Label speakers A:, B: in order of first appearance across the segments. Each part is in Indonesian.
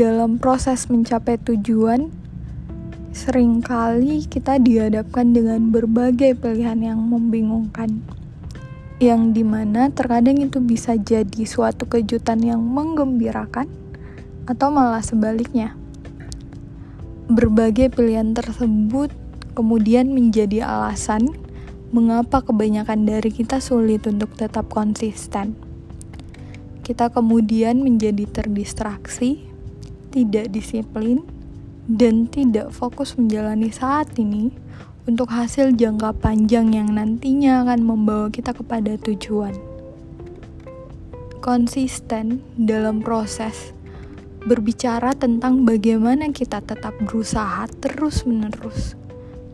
A: dalam proses mencapai tujuan, sering kali kita dihadapkan dengan berbagai pilihan yang membingungkan, yang di mana terkadang itu bisa jadi suatu kejutan yang menggembirakan, atau malah sebaliknya. Berbagai pilihan tersebut kemudian menjadi alasan mengapa kebanyakan dari kita sulit untuk tetap konsisten. Kita kemudian menjadi terdistraksi tidak disiplin, dan tidak fokus menjalani saat ini untuk hasil jangka panjang yang nantinya akan membawa kita kepada tujuan. Konsisten dalam proses berbicara tentang bagaimana kita tetap berusaha terus-menerus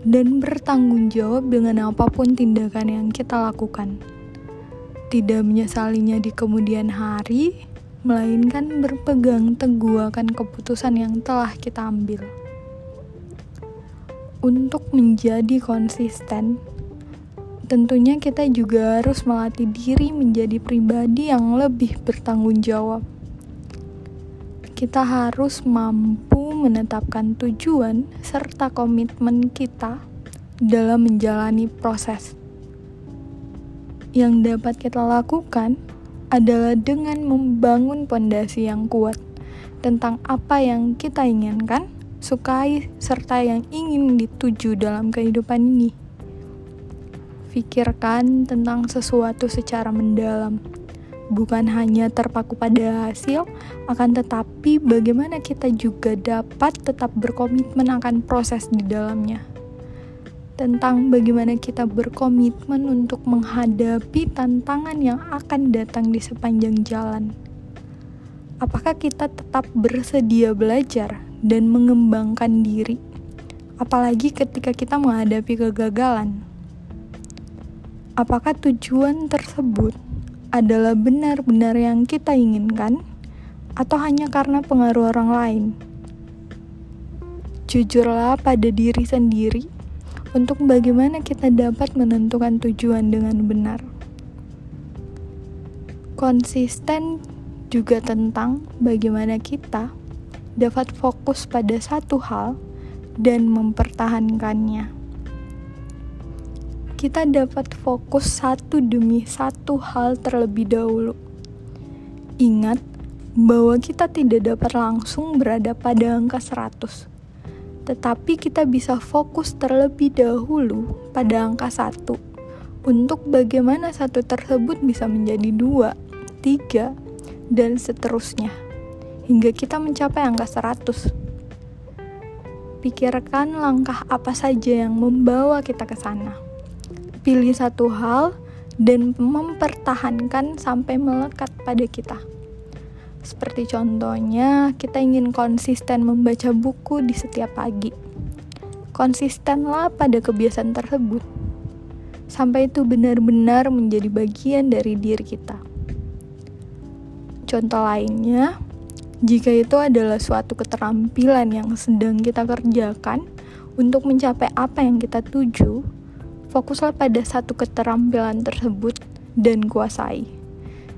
A: dan bertanggung jawab dengan apa pun tindakan yang kita lakukan. Tidak menyesalinya di kemudian hari, melainkan berpegang teguh akan keputusan yang telah kita ambil. Untuk menjadi konsisten, tentunya kita juga harus melatih diri menjadi pribadi yang lebih bertanggung jawab. Kita harus mampu menetapkan tujuan serta komitmen kita dalam menjalani proses yang dapat kita lakukan adalah dengan membangun pondasi yang kuat tentang apa yang kita inginkan, sukai, serta yang ingin dituju dalam kehidupan ini. Pikirkan tentang sesuatu secara mendalam, bukan hanya terpaku pada hasil, akan tetapi bagaimana kita juga dapat tetap berkomitmen akan proses di dalamnya tentang bagaimana kita berkomitmen untuk menghadapi tantangan yang akan datang di sepanjang jalan. Apakah kita tetap bersedia belajar dan mengembangkan diri, apalagi ketika kita menghadapi kegagalan? Apakah tujuan tersebut adalah benar-benar yang kita inginkan, atau hanya karena pengaruh orang lain? Jujurlah pada diri sendiri untuk bagaimana kita dapat menentukan tujuan dengan benar. Konsisten juga tentang bagaimana kita dapat fokus pada satu hal dan mempertahankannya. Kita dapat fokus satu demi satu hal terlebih dahulu. Ingat bahwa kita tidak dapat langsung berada pada angka 100 tetapi kita bisa fokus terlebih dahulu pada angka satu untuk bagaimana satu tersebut bisa menjadi dua, tiga, dan seterusnya hingga kita mencapai angka 100. Pikirkan langkah apa saja yang membawa kita ke sana. Pilih satu hal dan mempertahankan sampai melekat pada kita. Seperti contohnya, kita ingin konsisten membaca buku di setiap pagi. Konsistenlah pada kebiasaan tersebut, sampai itu benar-benar menjadi bagian dari diri kita. Contoh lainnya, jika itu adalah suatu keterampilan yang sedang kita kerjakan untuk mencapai apa yang kita tuju, fokuslah pada satu keterampilan tersebut dan kuasai.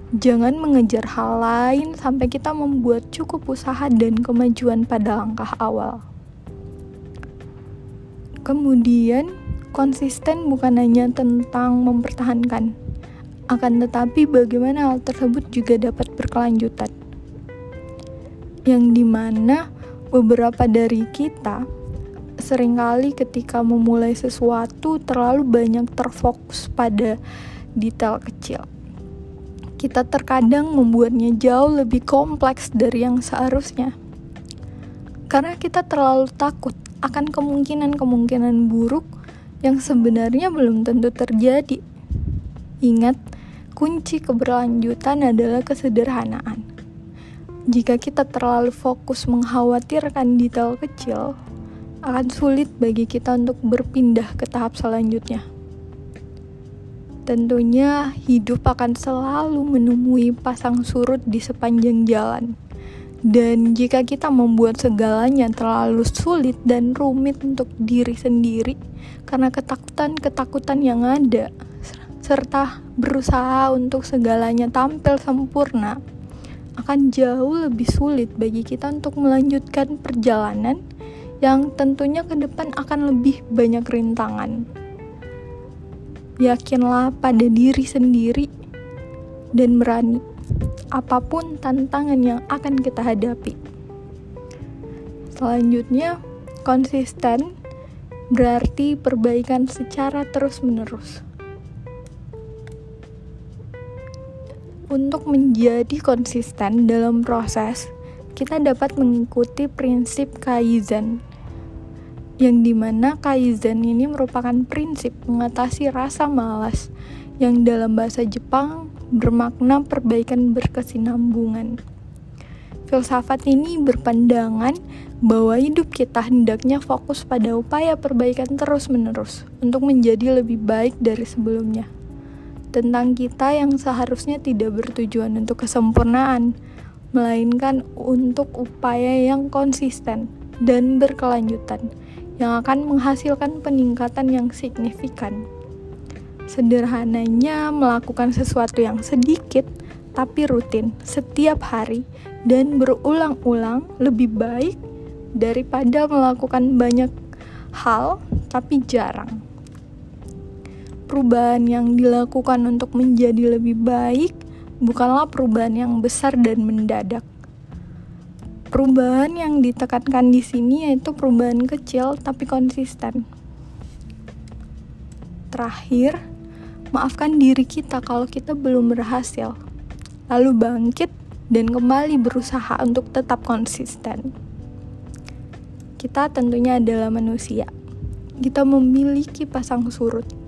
A: Jangan mengejar hal lain sampai kita membuat cukup usaha dan kemajuan pada langkah awal. Kemudian, konsisten bukan hanya tentang mempertahankan, akan tetapi bagaimana hal tersebut juga dapat berkelanjutan. Yang di mana beberapa dari kita sering kali ketika memulai sesuatu terlalu banyak terfokus pada detail kecil kita terkadang membuatnya jauh lebih kompleks dari yang seharusnya. Karena kita terlalu takut akan kemungkinan-kemungkinan buruk yang sebenarnya belum tentu terjadi. Ingat, kunci keberlanjutan adalah kesederhanaan. Jika kita terlalu fokus mengkhawatirkan detail kecil, akan sulit bagi kita untuk berpindah ke tahap selanjutnya. Tentunya hidup akan selalu menemui pasang surut di sepanjang jalan. Dan jika kita membuat segalanya terlalu sulit dan rumit untuk diri sendiri karena ketakutan-ketakutan yang ada, serta berusaha untuk segalanya tampil sempurna, akan jauh lebih sulit bagi kita untuk melanjutkan perjalanan yang tentunya ke depan akan lebih banyak rintangan. Yakinlah pada diri sendiri dan berani apa pun tantangan yang akan kita hadapi. Selanjutnya, konsisten berarti perbaikan secara terus-menerus. Untuk menjadi konsisten dalam proses, kita dapat mengikuti prinsip Kaizen, yang di mana Kaizen ini merupakan prinsip mengatasi rasa malas, yang dalam bahasa Jepang bermakna perbaikan berkesinambungan. Filsafat ini berpandangan bahwa hidup kita hendaknya fokus pada upaya perbaikan terus-menerus untuk menjadi lebih baik dari sebelumnya tentang kita yang seharusnya tidak bertujuan untuk kesempurnaan, melainkan untuk upaya yang konsisten dan berkelanjutan yang akan menghasilkan peningkatan yang signifikan. Sederhananya, melakukan sesuatu yang sedikit tapi rutin setiap hari dan berulang-ulang lebih baik daripada melakukan banyak hal tapi jarang perubahan yang dilakukan untuk menjadi lebih baik bukanlah perubahan yang besar dan mendadak. Perubahan yang ditekankan di sini yaitu perubahan kecil tapi konsisten. Terakhir, maafkan diri kita kalau kita belum berhasil, lalu bangkit dan kembali berusaha untuk tetap konsisten. Kita tentunya adalah manusia. Kita memiliki pasang surut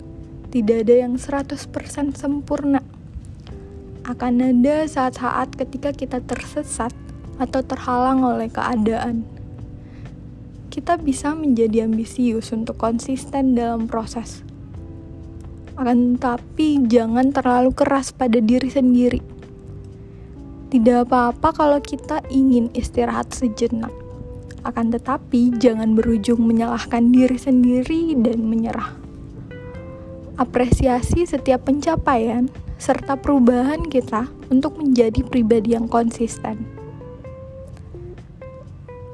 A: tidak ada yang 100% sempurna. Akan ada saat-saat ketika kita tersesat atau terhalang oleh keadaan. Kita bisa menjadi ambisius untuk konsisten dalam proses. Akan tetapi jangan terlalu keras pada diri sendiri. Tidak apa-apa kalau kita ingin istirahat sejenak. Akan tetapi jangan berujung menyalahkan diri sendiri dan menyerah apresiasi setiap pencapaian serta perubahan kita untuk menjadi pribadi yang konsisten.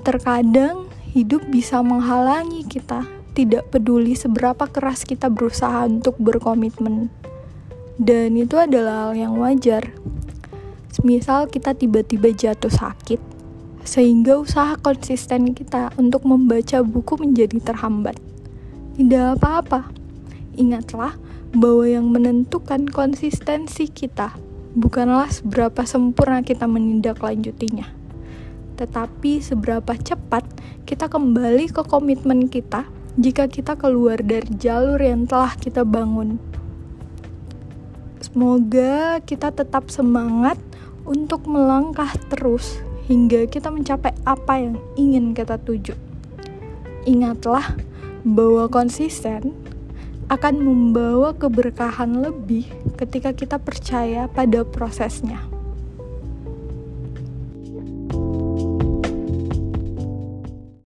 A: Terkadang hidup bisa menghalangi kita, tidak peduli seberapa keras kita berusaha untuk berkomitmen. Dan itu adalah hal yang wajar. Misal kita tiba-tiba jatuh sakit, sehingga usaha konsisten kita untuk membaca buku menjadi terhambat. Tidak apa-apa, Ingatlah bahwa yang menentukan konsistensi kita bukanlah seberapa sempurna kita menindaklanjutinya, tetapi seberapa cepat kita kembali ke komitmen kita jika kita keluar dari jalur yang telah kita bangun. Semoga kita tetap semangat untuk melangkah terus hingga kita mencapai apa yang ingin kita tuju. Ingatlah bahwa konsisten akan membawa keberkahan lebih ketika kita percaya pada prosesnya.